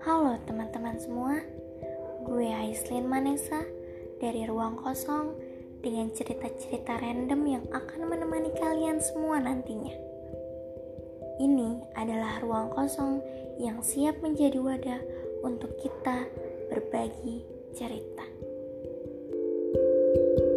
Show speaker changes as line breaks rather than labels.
Halo teman-teman semua, gue Aislin Manesa dari Ruang Kosong dengan cerita-cerita random yang akan menemani kalian semua nantinya. Ini adalah ruang kosong yang siap menjadi wadah untuk kita berbagi cerita. thank you